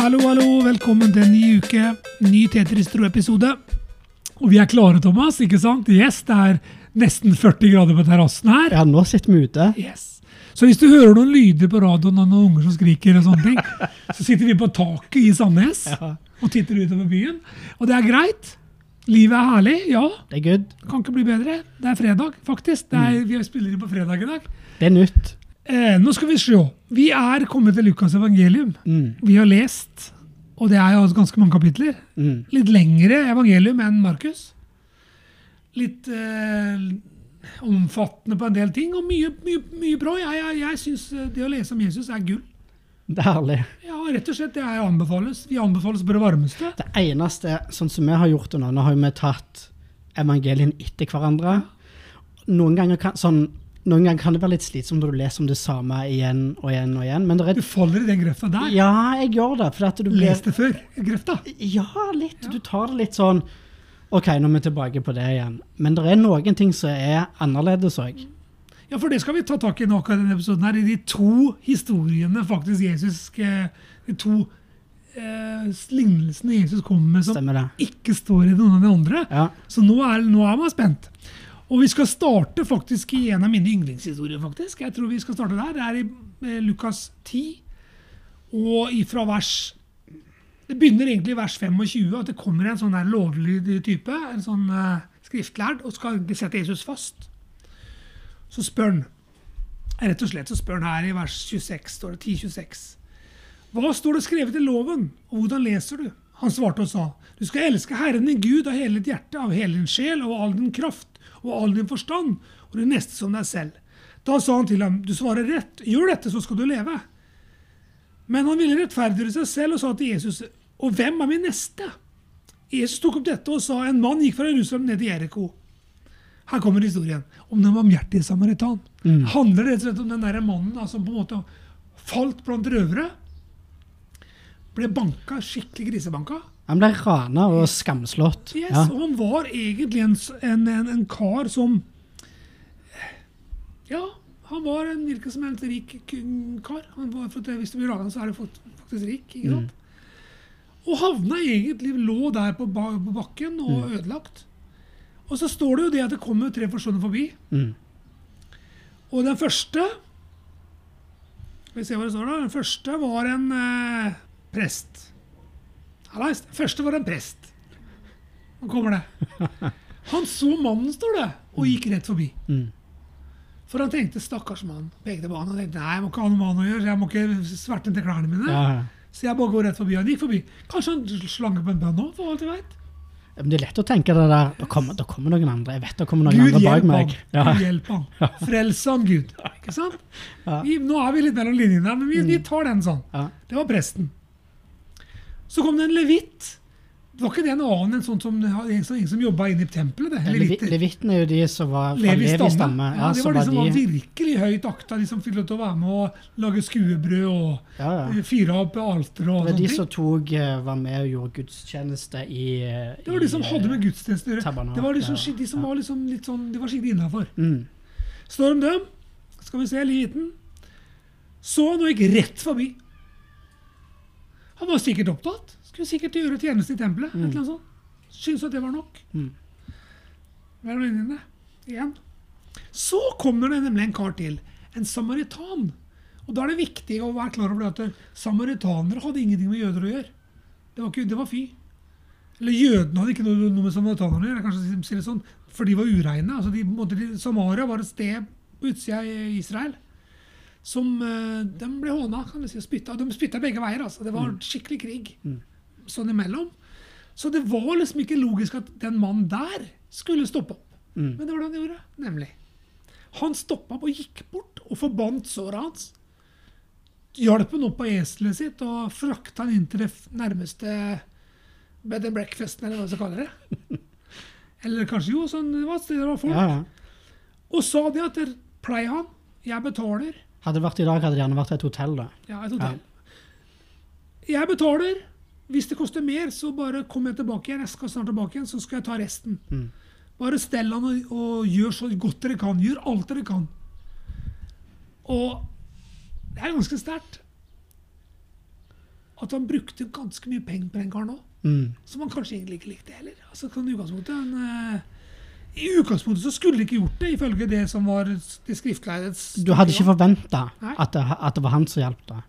Hallo, hallo, velkommen til en ny uke. Ny Tetris-tro-episode. Og vi er klare, Thomas. ikke sant? Yes, det er nesten 40 grader på terrassen her. Ja, nå sitter vi ute. Yes. Så hvis du hører noen lyder på radioen av noen unger som skriker, og sånne ting, så sitter vi på taket i Sandnes Ja. og titter utover byen. Og det er greit. Livet er herlig, ja. Det er good. Kan ikke bli bedre. Det er fredag, faktisk. Det er, vi spiller inn på fredag i dag. Det er nytt. Eh, nå skal vi se. Vi er kommet til Lukas evangelium. Mm. Vi har lest, og det er jo ganske mange kapitler. Mm. Litt lengre evangelium enn Markus. Litt eh, omfattende på en del ting, og mye, mye, mye bra. Jeg, jeg, jeg syns det å lese om Jesus er gull. Det er herlig. Ja, rett og slett, det er anbefales. Vi anbefales på det varmeste. Det eneste, sånn som vi har gjort det nå, nå har vi tatt evangelien etter hverandre. Noen ganger kan, sånn, noen ganger kan det være litt slitsomt når du leser om det samme igjen og igjen og igjen. Men det Du er, faller i den grøfta der. ja, jeg gjør det. For du Les det før. Grøfta. Ja, litt. Du tar det litt sånn OK, nå er vi tilbake på det igjen. Men det er noen ting som er annerledes òg. Ja, for det skal vi ta tak i nå i denne episoden her. I de to historiene faktisk Jesus eh, De to eh, lignelsene Jesus kommer med som ikke står i noen av de andre. Ja. Så nå er, nå er man spent. Og vi skal starte faktisk i en av mine yndlingshistorier. faktisk. Jeg tror vi skal starte der. Det er i eh, Lukas 10, og ifra vers Det begynner egentlig i vers 25, at det kommer en sånn der lovlydig type, en sånn eh, skriftlærd, og skal sette Jesus fast. Så spør han. Rett og slett så spør han her i vers 26, står det 10-26. Hva står det skrevet i loven, og hvordan leser du? Han svarte og sa, du skal elske Herren din Gud av hele ditt hjerte, av hele din sjel, og av all din kraft, og all din forstand, og det neste som deg selv. Da sa han til ham, du svarer rett, gjør dette, så skal du leve. Men han ville rettferdiggjøre seg selv og sa til Jesus, og hvem er min neste? Jesus tok opp dette og sa, en mann gikk fra Jerusalem ned til Jeriko. Her kommer historien om den barmhjertige samaritan. Handler det rett og slett om den der mannen da, som på en måte falt blant røvere? Ble banka, skikkelig grisebanka? Han ble rana og skamslått. Yes, Ja. Og han var egentlig en, en, en, en kar som Ja, han var en hvilken som helst rik kar. Han var, for at hvis du blir rana, så er du faktisk rik. ikke sant? Og havna egentlig lå der på, ba, på bakken og ødelagt. Og så står det jo det at det kommer tre personer forbi. Mm. Og den første Skal vi se hva det står da. Den første var en eh, prest. Hallais. Den første var en prest. Nå kommer det. Han så mannen, står det, og gikk rett forbi. Mm. For han tenkte 'stakkars mann'. Pekte på han og tenkte 'nei, jeg må ikke ha noe med han å gjøre', jeg må ikke sverte til klærne mine'. Ja. Så jeg bare går rett forbi. Han gikk forbi. Kanskje han slanger på en bønn òg, for alt jeg veit. Men det er lett å tenke det der Da kommer, da kommer noen andre. Jeg vet det kommer noen Gud andre bak meg. Ja. Gud hjelp han. Frels han, Gud. Ikke sant? Ja. Vi, nå er vi litt mellom linjene, men vi, vi tar den sånn. Ja. Det var presten. Så kom det en levitt. Det var ikke det en annen enn sånn som, en som, en som jobba inne i tempelet? det, Levittene. Levitten er jo de som var fra Levi stamme. stamme. Ja, det var de som var de, virkelig høyt akta, de som fikk lov til å være med og lage skuebrød og ja, ja. eh, fyre opp alter og Det var de som tok, eh, var med og gjorde gudstjeneste i Det var de som hadde med gudstjeneste å gjøre. Det var liksom, ja. de som var liksom litt sånn, de var skikkelig innafor. Mm. Står om dem. Skal vi se, liten. Så nå gikk rett forbi. Han var sikkert opptatt. Skulle sikkert gjøre tjeneste i tempelet. et eller annet sånt. Syntes at det var nok. Mm. Mellom det? Igjen. Så kommer det nemlig en kar til. En samaritan. Og da er det viktig å være klar over at samaritanere hadde ingenting med jøder å gjøre. Det var, ikke, det var fy. Eller jødene hadde ikke noe, noe med samaritanerne å gjøre. kanskje si det sånn, For de var ureine. Altså de, Samaria var et sted på utsida i Israel som eh, De ble håna, kan du si. og Spytta. De spytta begge veier. altså. Det var skikkelig krig sånn imellom. Så det var liksom ikke logisk at den mannen der skulle stoppe opp. Mm. Men det var det han gjorde. Nemlig. Han stoppa opp og gikk bort og forbandt såret hans. Hjalp han opp på eselet sitt og frakta han inn til det nærmeste bed and breakfasten, eller hva de skal kalle det. Eller kanskje jo, sånn, det var et sted det var folk. Ja, ja. Og sa det at pleier han, jeg betaler, Hadde det vært i dag, hadde det gjerne vært et hotell, da. ja, et hotell. Jeg betaler. Hvis det koster mer, så bare kom jeg tilbake igjen. Jeg skal snart tilbake igjen, så skal jeg ta resten. Mm. Bare stell han og, og gjør så godt dere kan. Gjør alt dere kan. Og det er ganske sterkt. at han brukte ganske mye penger på den karen òg. Mm. Som han kanskje egentlig ikke likte heller. Altså, kan i, utgangspunktet, eh, I utgangspunktet så skulle de ikke gjort det, ifølge det som var det skriftleidets Du hadde ikke forventa at, at det var han som hjalp deg.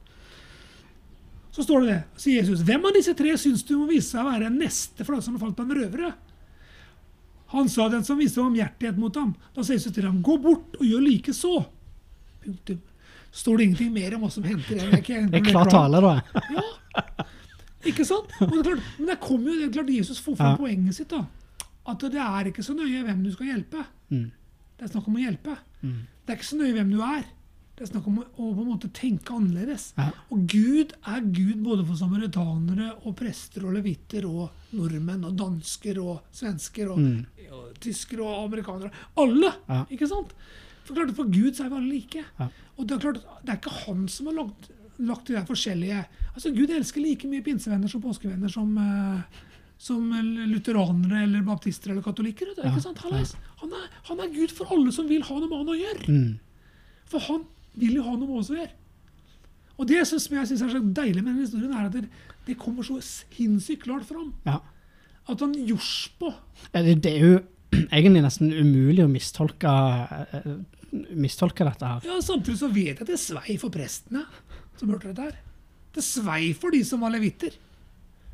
Så står det det, sier Jesus. Hvem av disse tre syns du må vise seg å være neste for den som har falt en røvere? Han sa den som viste barmhjertighet mot ham. Da sier Jesus til ham, gå bort og gjør like så. Punktum. Står det ingenting mer om hva som hendte? Det er, Det er klar tale, da. Ja. Ikke sant? Og det er klart, men det kommer jo det er klart Jesus får fram Ja. poenget sitt. da. At det er ikke så nøye hvem du skal hjelpe. Mm. Det er snakk om å hjelpe. Mm. Det er ikke så nøye hvem du er. Det er snakk om å, å på en måte tenke annerledes. Ja. Og Gud er Gud både for samaritanere og prester og levitter og nordmenn og dansker og svensker og, Mm. og tyskere og amerikanere. Alle! Ja. ikke sant? For klart, for Gud så er vi alle like. Ja. Og det er klart, det er ikke han som har lagt, lagt de der forskjellige Altså, Gud elsker like mye pinsevenner som påskevenner som, eh, som lutheranere eller baptister eller katolikker. Ja? Han, er, han, er, han er Gud for alle som vil ha noe med han å gjøre. Mm. For han vil jo ha noe med oss å gjøre. Og det som jeg syns er så deilig med denne historien, er at det, det kommer så sinnssykt klart fram. Ja. At han Jorspo Ja, Det, det er jo egentlig nesten umulig å mistolke, eh, mistolke dette her. ja, Samtidig så vet jeg at det svei for prestene som hørte dette her. Det svei for de som var levitter.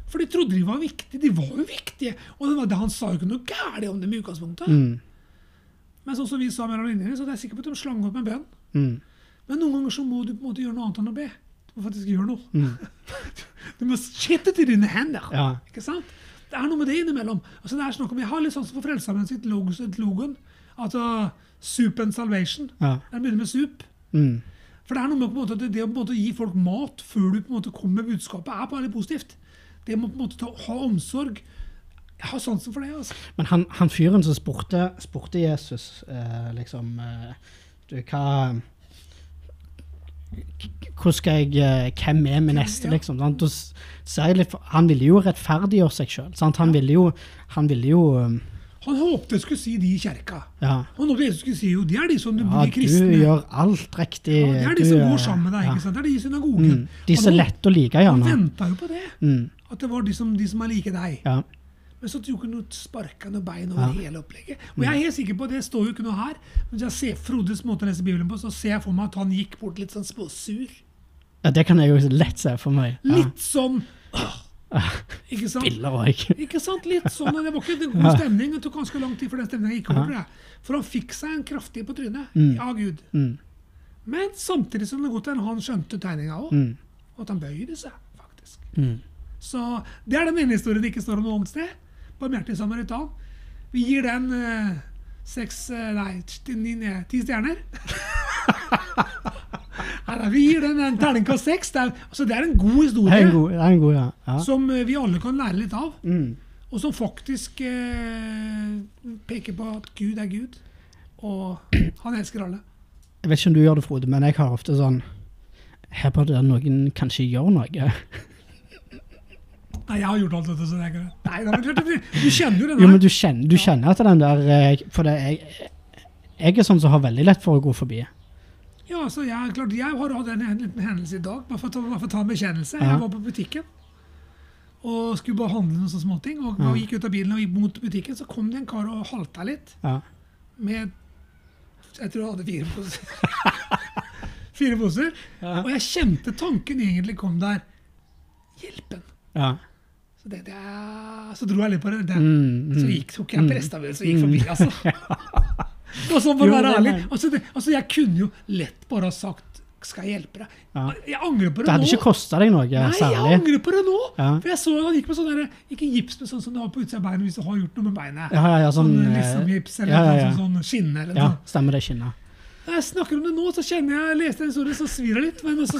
For de trodde de var viktige. De var jo viktige. Og det var det, han sa jo ikke noe galt om dem i utgangspunktet. Mm. Men sånn som vi sa mellom linjene, så er jeg sikker på at de slang opp med bønn. Mm. Men noen ganger så må du på en måte gjøre noe annet enn å be. Du må faktisk gjøre noe. Mm. Du må skjette til dine hender. Ja. Ikke sant? Det er noe med det innimellom. Altså, det er snakk om, Jeg har litt sånn som for Frelsesarmeen sitt logo, sitt logoen. Altså Soup and Salvation. Ja. Jeg begynner med soup. Mm. For det er noe med på en måte, at det, det å på en måte gi folk mat før du på en måte kommer med budskapet, er bare litt positivt. Det med på en ha omsorg. Jeg har sansen for det. altså. Men han, han fyren som spurte, spurte Jesus eh, liksom eh, Du, hva hvordan skal jeg eh, Hvem er min neste, liksom? Han ville jo rettferdiggjøre seg sjøl. Han ville jo, han ville jo um, Han håpte jeg skulle si de i kjerka. Ja. Han håpte Jesus skulle si jo, de er de som ja, blir du kristne. gjør alt riktig. ja, det er de som eh, går sammen med deg. ja. Det er de i synagogen. Mm. De som er Han- lette å like, Han gjerne. venta jo på det. Mm. At det var de som, de som er like deg. Ja. Men så tok han noe sparka noe bein over Ja. hele opplegget. Og jeg er helt sikker på, det står jo ikke noe her, men jeg ser Frodes måte å lese Bibelen på, så ser jeg for meg at han gikk bort litt sånn småsur. ja, det kan jeg jo lett se for meg. Ja. Litt sånn åh, Ikke sant? Ikke sant? Litt sånn, Det var ikke en god stemning. Det tok ganske lang tid før den stemninga gikk over. Det. For han fikk seg en kraftig på trynet Mm. av Gud. Mm. Men samtidig som det godt hende han skjønte tegninga òg, Mm. at han bøyde seg, faktisk. Mm. Så det er den ene historien det ikke står om noe annet sted. Barmhjertig samaritan. Vi gir den eh, seks eh, Nei, ti, stjerner. Nei, vi gir den en terningkast seks. Det altså, det er en god historie er en god, er en god ja. ja. som eh, vi alle kan lære litt av. Mm. Og som faktisk eh, peker på at Gud er Gud, og han elsker alle. Jeg vet ikke om du gjør det, Frode, men jeg har ofte sånn Her burde noen kanskje gjøre noe. Nei, jeg har gjort alt dette, så det er greit. Nei, da, men du, du, du kjenner jo den Jo, men du kjenner, du kjenner at den der For det, jeg, jeg er sånn som har veldig lett for å gå forbi. Ja, så jeg, klart, jeg har hatt en, en liten hendelse i dag, bare for bare for å ta en bekjennelse. Jeg var på butikken og skulle bare handle noen sånne småting. Og, og gikk ut av bilen og gikk mot butikken, så kom det en kar og halta litt Ja. med Jeg tror jeg hadde fire poser. fire poser. Ja. Og jeg kjente tanken egentlig kom der. Hjelpen. ja. Så det, det, så dro jeg litt på det. det. Mm, Så mm. gikk, tok jeg en presteavgjørelse og gikk forbi, altså. Og så for å være ærlig, altså, det, altså Jeg kunne jo lett bare ha sagt 'skal jeg hjelpe deg'? Ja. Jeg angrer på det, Det hadde nå. ikke kosta deg noe Nei, jeg angrer på det nå! Ja. For jeg så han gikk med sånn der, ikke gips, men sånn som du har på utsida av beinet hvis du har gjort noe med beinet. Ja, ja, ja, sånn, sånn liksom-gips eller ja, ja, ja. sånn, sånn skinne. eller Ja, noe. stemmer det skinnet. Når jeg snakker om det nå, så kjenner jeg jeg leste en historie, så svir det litt. Men altså,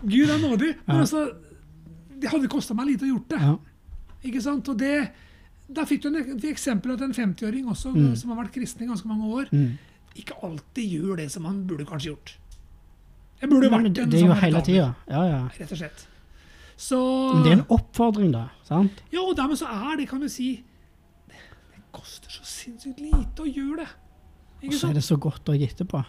Gud er nådig. Men Ja. altså, det hadde kosta meg lite å gjort det. Ja. Ikke sant? Og det, da fikk du en, et eksempel at en 50-åring også, Mm. som har vært kristen i ganske mange år, Mm. ikke alltid gjør det som han burde kanskje gjort. Jeg burde vært en sånn det er jo sånn hele tida. Ja, ja. Rett og slett. Så Men det er en oppfordring, da. sant? Ja, og dermed så er det, kan du si Det, det koster så sinnssykt lite å gjøre det. Og Ikke så er det så godt å gitte etterpå.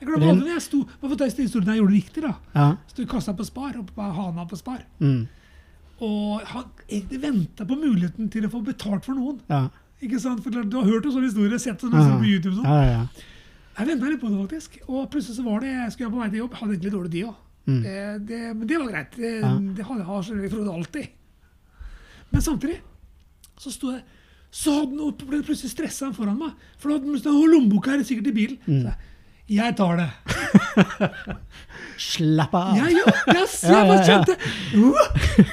Jeg glemmer aldri når jeg sto for den historien jeg gjorde det riktig, da. Ja. Sto kassa på Spar, oppe på Hana på Spar. Mm. Og har egentlig venta på muligheten til å få betalt for noen. Ja. Ikke sant? For Du har hørt jo sånne historier, sett det sånn på YouTube. Sånn. Ja, ja. Jeg venta litt på det, faktisk. Og plutselig så var det Jeg skulle på vei til jobb. Hadde egentlig dårlig tid òg. Mm. Det, det, men det var greit. Det, Ja. det har har Frode alltid. Men samtidig så sto jeg Så hadde han, ble plutselig stressa foran meg. For da hadde han lommeboka her sikkert i bilen. Mm. Så jeg, jeg tar det. Slapp av! Ja, ja, jeg, jeg Ja, bare kjente uh,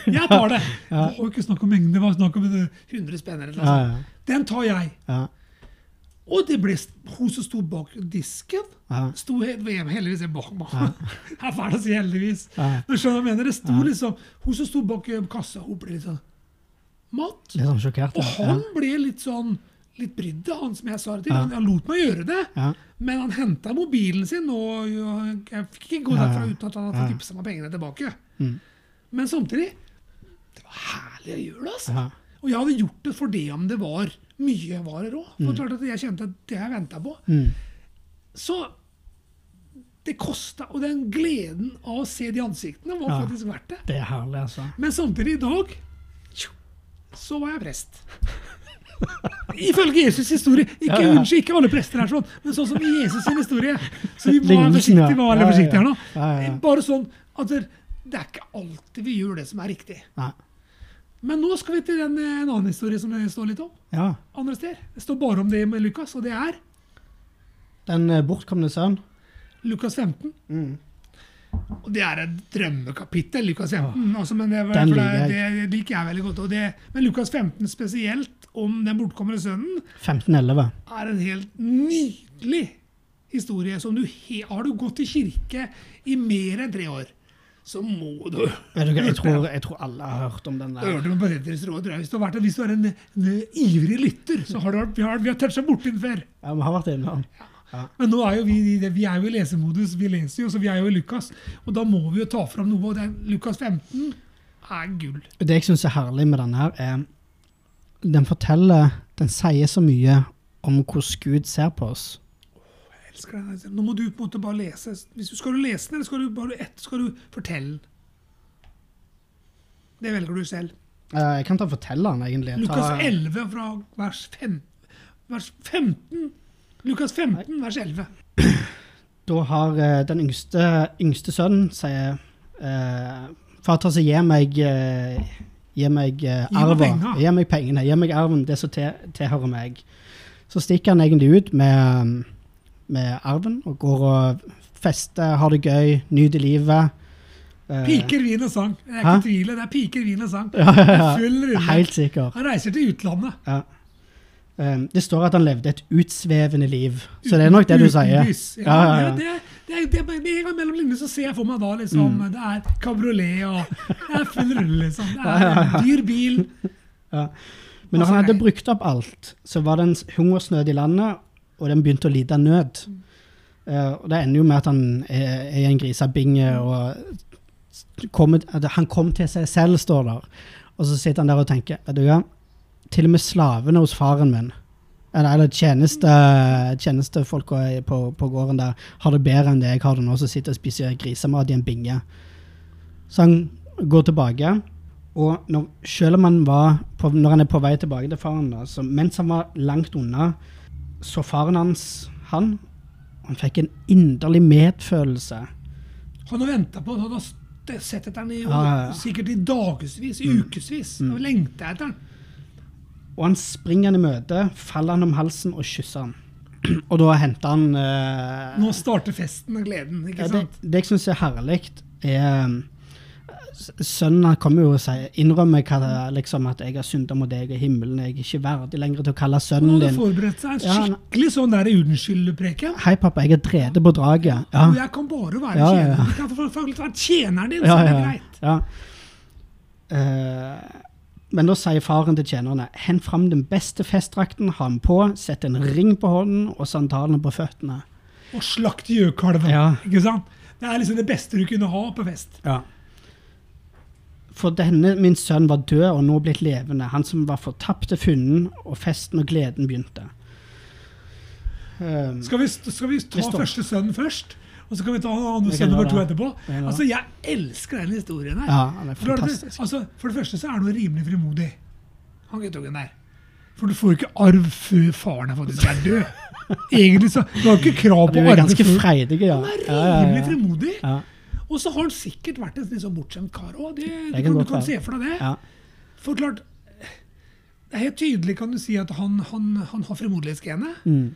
Jeg tar det. Det var ikke snakk om mengde, det var snakk om eh, 100 spenn eller. Den tar jeg. Og det ble hun som sto bak disken. Sto heldigvis bak meg. Jeg er fæl å si heldigvis. Men skjønner jeg mener? Det sto liksom, Hun som sto bak eh, kassa, hun ble litt sånn matt. Litt sånn sjokkert. Og han ble litt sånn litt brydd, han som jeg sa det til. Ja. Han, han lot meg gjøre det. Ja. Men han henta mobilen sin, og jeg fikk ikke gå derfra uten at han hadde hadde tipsa meg pengene tilbake. Mm. Men samtidig Det var herlig å gjøre det, altså. Ja. Og jeg hadde gjort det for det om det var mye varer òg. For klart at jeg kjente at det jeg venta på. Mm. Så det kosta. Og den gleden av å se de ansiktene var Ja. faktisk verdt det. Det er herlig, altså. Men samtidig, i dag så var jeg prest. Ifølge Jesus' historie. Ikke, Ja, ja. Unnskyld, ikke alle prester er sånn, men sånn som i Jesus' sin historie. Så vi må være forsiktige med være forsiktige her nå. Bare sånn at det, det er ikke alltid vi gjør det som er riktig. Nei. Men nå skal vi til en, en annen historie som det står litt om. Ja. andre steder. Det står bare om det med Lukas, og det er Den eh, bortkomne sønn. Lukas 15. Mm. Og det er et drømmekapittel, Lukas 15. Altså, men det, Den det, det, liker jeg veldig godt. Det, men Lukas 15 spesielt, om den bortkomne sønnen, 1511. er en helt nydelig historie. Som du har du gått i kirke i mer enn tre år, så må du hva, jeg tror, jeg tror alle har hørt om den der. hørte med Petters råd, jeg. Hvis du har, vært, hvis du er en, en ivrig lytter, så har du vi har, vi har toucha borti den før. Ja, vi har vært innom. Men nå er jo vi, vi er jo i lesemodus, vi leser jo, så vi er jo i Lukas. Og da må vi jo ta fram noe, og den Lukas 15 er gull. Det jeg syns er herlig med denne, her, er Den forteller Den sier så mye om hvordan Gud ser på oss. Jeg elsker den. Nå må du på en måte bare lese. Hvis du Skal du lese den, eller skal du bare ett, skal du fortelle den? Det velger du selv. Eh, Jeg kan ta fortelle den, egentlig. Lukas 11 fra vers, 5, vers 15. Lukas 15, vers 11. Da har eh, den yngste, yngste sønnen sier eh, Far tar seg gi meg eh, Gi meg eh, Gi meg arven. penger. Gi meg pengene. Gi meg arven, det som til, tilhører meg. Så stikker han egentlig ut med, med arven og går og fester, har det gøy, nyter livet. Eh, Piker, vin og sang. Det er Hæ? ikke tvil. Det er piker, vin og sang. Ja, ja, ja. full runde. Helt sikker. Han reiser til utlandet. Ja. Eh, det står at han levde et utsvevende liv. Så det er nok det du sier. Lys, Ja, Ja, ja, ja. Det, det, det, det, en gang mellom linjene så ser jeg for meg da liksom Mm. Det er kabriolet og det er full rulle, liksom. Det er ja, ja. en dyr bil. Ja. Men når han hadde brukt opp alt, så var det en hungersnød i landet, og den begynte å lide av nød. Uh, og det ender jo med at han er, er i en grisebinge, og kom, han kom til seg selv, står der. Og så sitter han der og tenker, vet du hva, til og med slavene hos faren min, eller, eller tjeneste, tjenestefolka på, på gården der, har det bedre enn det jeg har det nå, som sitter og spiser grisemat i en binge. Så han går tilbake, og når, selv om han var på, når han er på vei tilbake til faren, da, så mens han var langt unna, så faren hans han, han fikk en inderlig medfølelse. Han har venta på Han har sett etter den i Ja, ja, ja. sikkert i dagevis, i ukevis. Mm. Og lengta etter den. Og han springer han i møte, faller han om halsen og kysser han. Og da henter han eh, Nå starter festen og gleden, ikke ja, det, sant? det jeg syns er herlig, er Sønnen han kommer jo og sier, innrømmer hva liksom, at 'jeg har synda mot deg og himmelen', 'jeg er ikke verdig lenger til å kalle Han sønnen din'. forberedt seg Ja, han- skikkelig sånn der unnskyldpreken. 'Hei, pappa, jeg er drede på draget'. Ja. Og jeg kan bare være Ja, ja, tjener. ja. Få- faktisk være tjeneren din, Ja, så er det ja, greit. ja. Eh, men da sier faren til tjenerne hent fram den beste festdrakten, ha den på, sett en ring på hånden og sandalene på føttene. Og slakt gjøkalven. Ja. Ikke sant? Det er liksom det beste du kunne ha på fest. For denne, min sønn, var død og nå blitt levende, han som var fortapt er funnet, og festen og gleden begynte. Um, Skal vi, skal vi ta Vi første sønnen først? Og så kan vi ta kan nummer to etterpå? Altså, Jeg elsker den historien her. ja, han er For, fantastisk. altså, for det første så er han rimelig frimodig, han guttungen der. For du får ikke arv før faren er faktisk er død. Egentlig så Du har ikke krav Du på er arv ganske før freidig, ja. Han er rimelig frimodig. Ja, Og så har han sikkert vært en sånn bortskjemt kar òg. Du, kan kan, du kan se for deg det. ja. For klart, det er helt tydelig kan du si at han, han, han har frimodighetsgenet. Mm.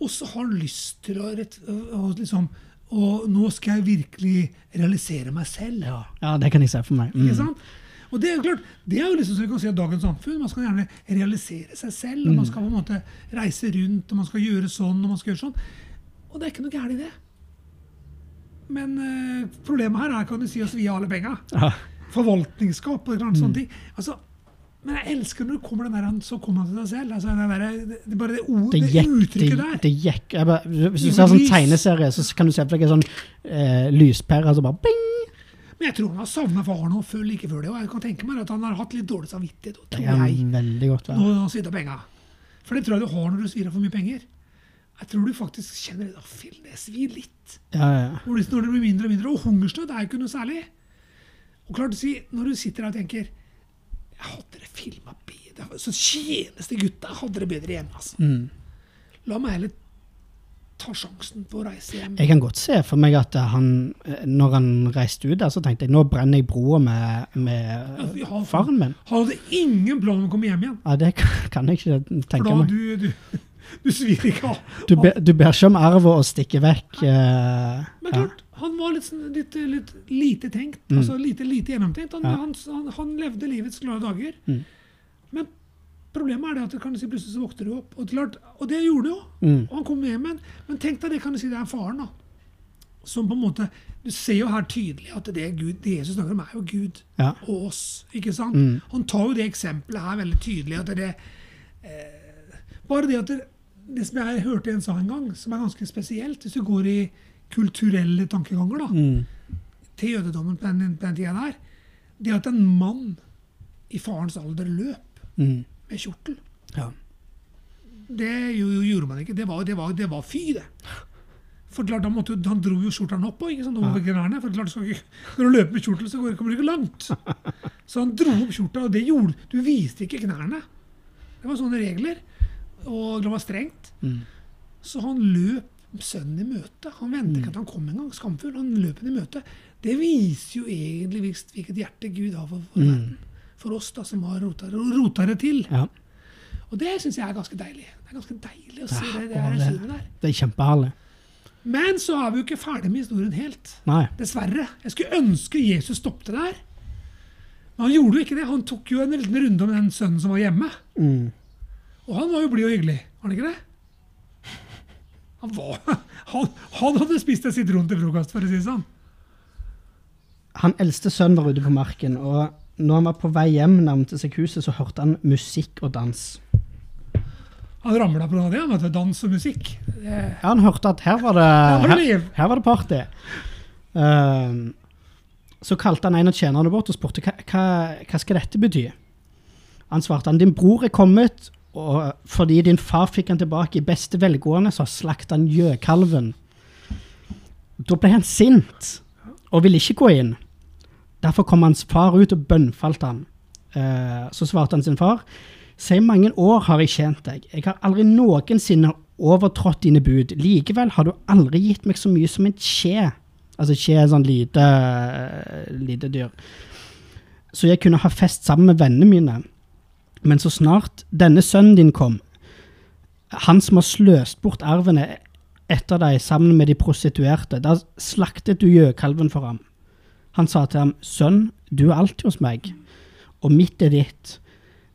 Og så har han lyst til å, rett, å, å liksom Og nå skal jeg virkelig realisere meg selv. Ja. ja, det kan jeg se for meg. Ikke Mm. sant? Og Det er jo klart, det er jo liksom som vi kan si at dagens samfunn. Man skal gjerne realisere seg selv. og Man skal på en måte reise rundt og man skal gjøre sånn og man skal gjøre sånn. Og det er ikke noe gærent i det. Men eh, problemet her er kan du si oss har alle penga. Ja. Forvaltningsskap og sånne sånne ting. Altså, men jeg elsker når det kommer den der, han- så kommer han til seg selv. Altså, den der, det, det, bare det, ord, Det det, gikk, det, uttrykket der. det gikk jeg bare, Hvis du ser sånn tegneserie, så kan du se for deg en sånn eh, lyspære som bare bing! Men jeg tror han har savna faren og før, like før det. Og jeg kan tenke meg at han har hatt litt dårlig samvittighet. Og Det tror jeg, veldig godt ja. når han svir penger penga. For det tror jeg du har når du svir av for mye penger. Jeg tror du faktisk kjenner det. Fy, det svir litt. Ja, ja. Når det det blir mindre og mindre. Og hungersnød er jo ikke noe særlig. Og klart å si, Når du sitter der og tenker jeg har filma bedre Så tjeneste gutta hadde det bedre hjemme. altså. Mm. La meg heller ta sjansen på å reise hjem. Jeg kan godt se for meg at han, når han reiste ut der, så tenkte jeg nå brenner jeg broa med, med Ja, hadde, faren min. Han hadde ingen plan om å komme hjem igjen. Ja, det kan, jeg ikke For tenke da meg. du, du, du svir ikke av. Du, be, du ber ikke om arv og stikke vekk. eh, Men ja. Han var litt, sånn- litt, litt lite tenkt. Mm. altså Lite, lite gjennomtenkt. Han, Ja. han, han, han levde livets glade dager. Mm. Men problemet er det at du kan si, plutselig så våkner du opp. Og, klart, og det gjorde du jo. Mm. Og han kom hjem igjen. Men tenk deg det kan du si, det er faren. da. Som på en måte, Du ser jo her tydelig at det, Gud, det Jesus snakker om, er jo Gud Ja. og oss. ikke sant? Mm. Han tar jo det eksempelet her veldig tydelig. at det, eh, Bare det at det, det som jeg hørte en sa en gang, som er ganske spesielt, hvis du går i kulturelle tankeganger da, Mm. til jødedommen på den, den tida der, det at en mann i farens alder løp Mm. med kjortel, Ja. det jo, jo, gjorde man ikke. Det var, det var, det var fy, det. For klart, han, måtte, han dro jo skjorta opp ikke, når du løper med kjortel, så går- kommer du ikke langt. Så han dro opp skjorta, og det gjorde Du viste ikke knærne. Det var sånne regler. Og det var strengt. Mm. Så han løp sønnen i møte. Han venter ikke at han kom engang. Skamfull. Han løp henne i møte. Det viser jo egentlig hvilket- hjerte Gud har for, for, verden. for oss da, som har rota, rota det til. ja. Og det syns jeg er ganske deilig. Det er ganske deilig å se Ja, det, det det- der. Det er kjempeherlig. Men så er vi jo ikke ferdig med historien helt. Nei. Dessverre. Jeg skulle ønske Jesus stoppet der. Men han gjorde jo ikke det. Han tok jo en liten runde om den sønnen som var hjemme. Mm. Og han var jo blid og hyggelig. Var han ikke det? Han, var, han, han hadde spist en sitron til frokost, for å si det sånn. Han eldste sønnen var ute på marken, og når han var på vei hjem nærmte seg huset, så hørte han musikk og dans. Han ramla på det, vet du, dans og musikk. Det, Ja, han hørte at her var det, her, her var det party. Uh, så kalte han en av tjenerne bort og spurte hva, hva, hva skal dette bety. Han svarte han, din bror er kommet, og fordi din far fikk han tilbake i beste velgående, så slakta han gjøkalven. Da ble han sint, og ville ikke gå inn. Derfor kom hans far ut og bønnfalt han. Eh, så svarte han sin far, Si mange år har jeg tjent deg. Jeg har aldri noensinne overtrådt dine bud. Likevel har du aldri gitt meg så mye som en skje. Altså skje er sånn lite, lite dyr. Så jeg kunne ha fest sammen med vennene mine. Men så snart denne sønnen din kom, han som har sløst bort arvene etter deg sammen med de prostituerte, da slaktet du gjøkalven for ham. Han sa til ham, sønn, du er alltid hos meg, og mitt er ditt.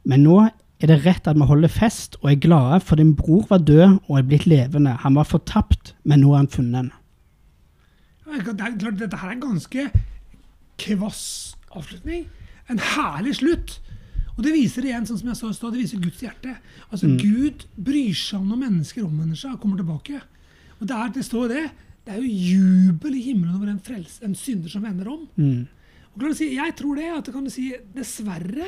Men nå er det rett at vi holder fest og er glade, for din bror var død og er blitt levende. Han var fortapt, men nå er han funnet. dette her er en ganske kvass avslutning. En herlig slutt. Og det viser igjen, sånn som jeg sa i stad, det viser Guds hjerte. Altså, Gud bryr seg om når mennesker omvender seg og kommer tilbake. Og det, er, det står det. Det er jo jubel i himmelen over en, frels, en synder som vender om. Mm. Og kan du si, jeg tror det, at det kan du si, dessverre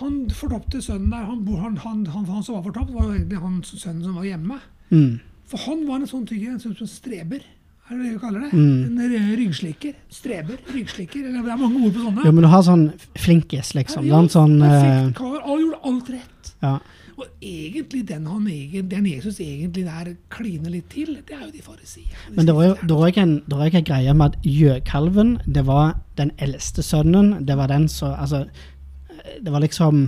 han fortapte sønnen der, han, han, han, han, han som var fortapt, var jo egentlig han sønnen som var hjemme. Mm. For han var en sånn tygger, en sånn som streber. Er det det vi kaller det? Mm. En ryggslikker. Streber. Ryggslikker. Eller det er mange ord på sånne. Jo, men du har sånn flinkis, liksom. Ja, jo, sånn, perfekt eh, kar. Han gjorde alt rett. ja. Og egentlig den, han, den Jesus egentlig der kliner litt til, det er jo de farisierne. Men det var jo det var ikke en, det var ikke en greie med at gjøkalven, det var den eldste sønnen. Det var den som Altså, det var liksom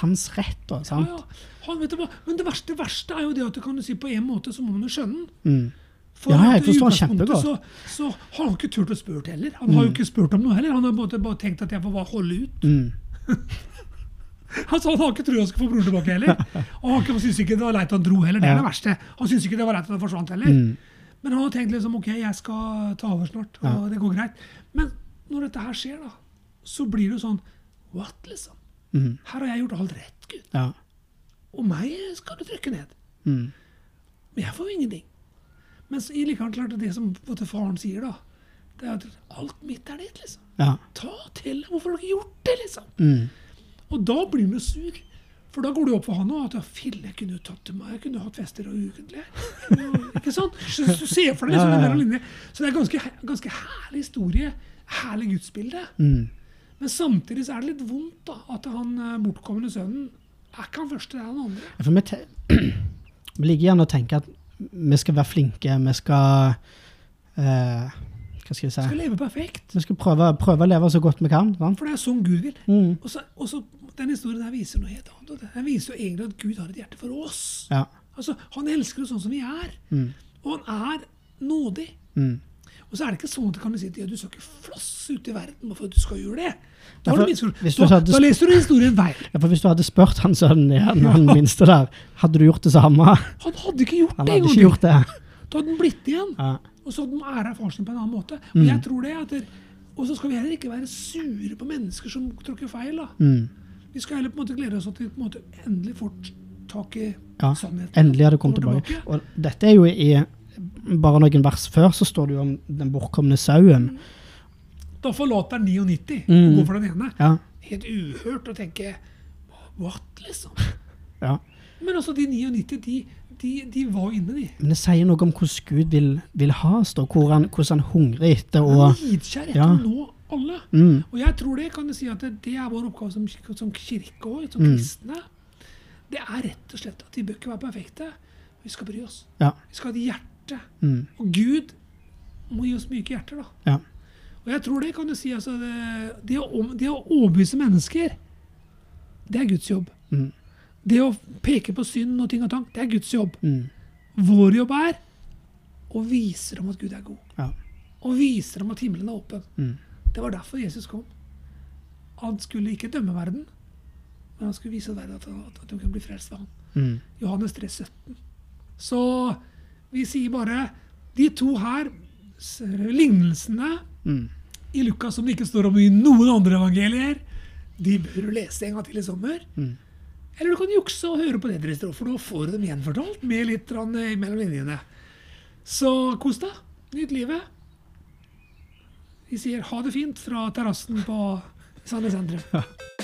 hans rett, da. Sant? ja. Han, vet du hva? Men det verste, verste er jo det at du kan si på en måte så må man jo skjønne den. Mm. For Ja, jeg forstår kjempegodt. Så, så har han ikke turt å spørre heller. Han har jo ikke spurt om noe heller. Han har bare, bare tenkt at jeg får bare holde ut. Mm. Altså, han har ikke trodd han skulle få broren tilbake heller. Og han ikke- syntes ikke det var leit han dro heller. Det er Ja. det verste. Han syns ikke det var leit at han forsvant heller. Mm. Men han har tenkt liksom ok, jeg skal ta over snart, og det går greit. Men når dette her skjer, da, så blir det jo sånn What, liksom? Mm. Her har jeg gjort alt rett, Gud. Ja. Og meg skal du trykke ned. Mm. Men jeg får jo ingenting. Men så likevel klart det som faren sier, da, det er at alt mitt er ditt, liksom. Ja. Ta til. Hvorfor har du ikke gjort det, liksom? Mm. Og da blir han jo sur. For da går det opp for han òg at ja, fille, jeg kunne jo tatt til meg, jeg kunne hatt fester og ukentlig. Ikke sant? Så, så ser for deg liksom, Ja, ja, den. Så det er ganske, ganske herlig historie. Herlig gudsbilde. Mm. Men samtidig så er det litt vondt da, at han eh, bortkomne sønnen er ikke han første, det er den andre. For vi, ligger vi liker gjerne å tenke at vi skal være flinke, vi skal eh, Hva skal jeg si? Skal leve perfekt. Vi skal prøve, prøve å leve så godt vi kan. Sant? For det er sånn Gud vil. Mm. Og så, og så Den historien der viser noe helt annet. Den viser jo egentlig at Gud har et hjerte for oss. Ja. Altså, Han elsker oss sånn som vi er. Mm. Og han er nådig. Mm. Og så er det ikke sånn at du kan si at ja, du skal ikke flosse ut i verden for at du skal gjøre det. Da, Ja, for du du hadde da leser du historien feil. Ja, for Hvis du hadde spurt han sønnen igjen, han minste der, hadde du gjort det samme? Han hadde ikke gjort Han det hadde ikke gjort det. Da hadde han blitt igjen. Ja. Og så hadde han æra faren sin på en annen måte. Og Mm. jeg tror det at Og så skal vi heller ikke være sure på mennesker som tråkker feil. da. Mm. Vi skal heller på en måte glede oss til at vi endelig får tak i Ja, sannheten. Endelig har det kommet tilbake. tilbake. Og dette er jo i bare noen vers før så står det jo om den bortkomne sauen. Da forlater han 99 og Mm. går for den ene. Ja. Helt uhørt å tenke What, liksom? ja. Men altså, de 99, de, de, de var inne, de. Men det sier noe om hvordan Gud vil, vil ha oss, da. Hvor han, hvordan han hungrer etter å Nidkjær etter Ja. nå alle. mm. Og jeg tror det kan du si at det, det er vår oppgave som, som kirke òg, som Mm. kristne. Det er rett og slett at vi bør ikke være perfekte. Vi skal bry oss. Ja. Vi skal ha et hjerte. Mm. Og Gud må gi oss myke hjerter, da. ja. Og jeg tror det kan du si altså, det, det, å, det å overbevise mennesker, det er Guds jobb. Mm. Det å peke på synd og ting og tang, det er Guds jobb. Mm. Vår jobb er å vise dem at Gud er god. Ja. Og vise dem at himmelen er åpen. Mm. Det var derfor Jesus kom. Han skulle ikke dømme verden, men han skulle vise verden at, at, at de kunne bli frelst ved ham. Mm. Johannes 3, 17. Så vi sier bare de to her, lignelsene Mm. i Lukas som det ikke står om i noen andre evangelier, de bør du lese en gang til i sommer. Mm. Eller du kan jukse og høre på det dere står for, da får du dem gjenfortalt med litt eh, mellom linjene. Så kos deg. Nyt livet. Vi sier ha det fint fra terrassen på Sandnes sentrum.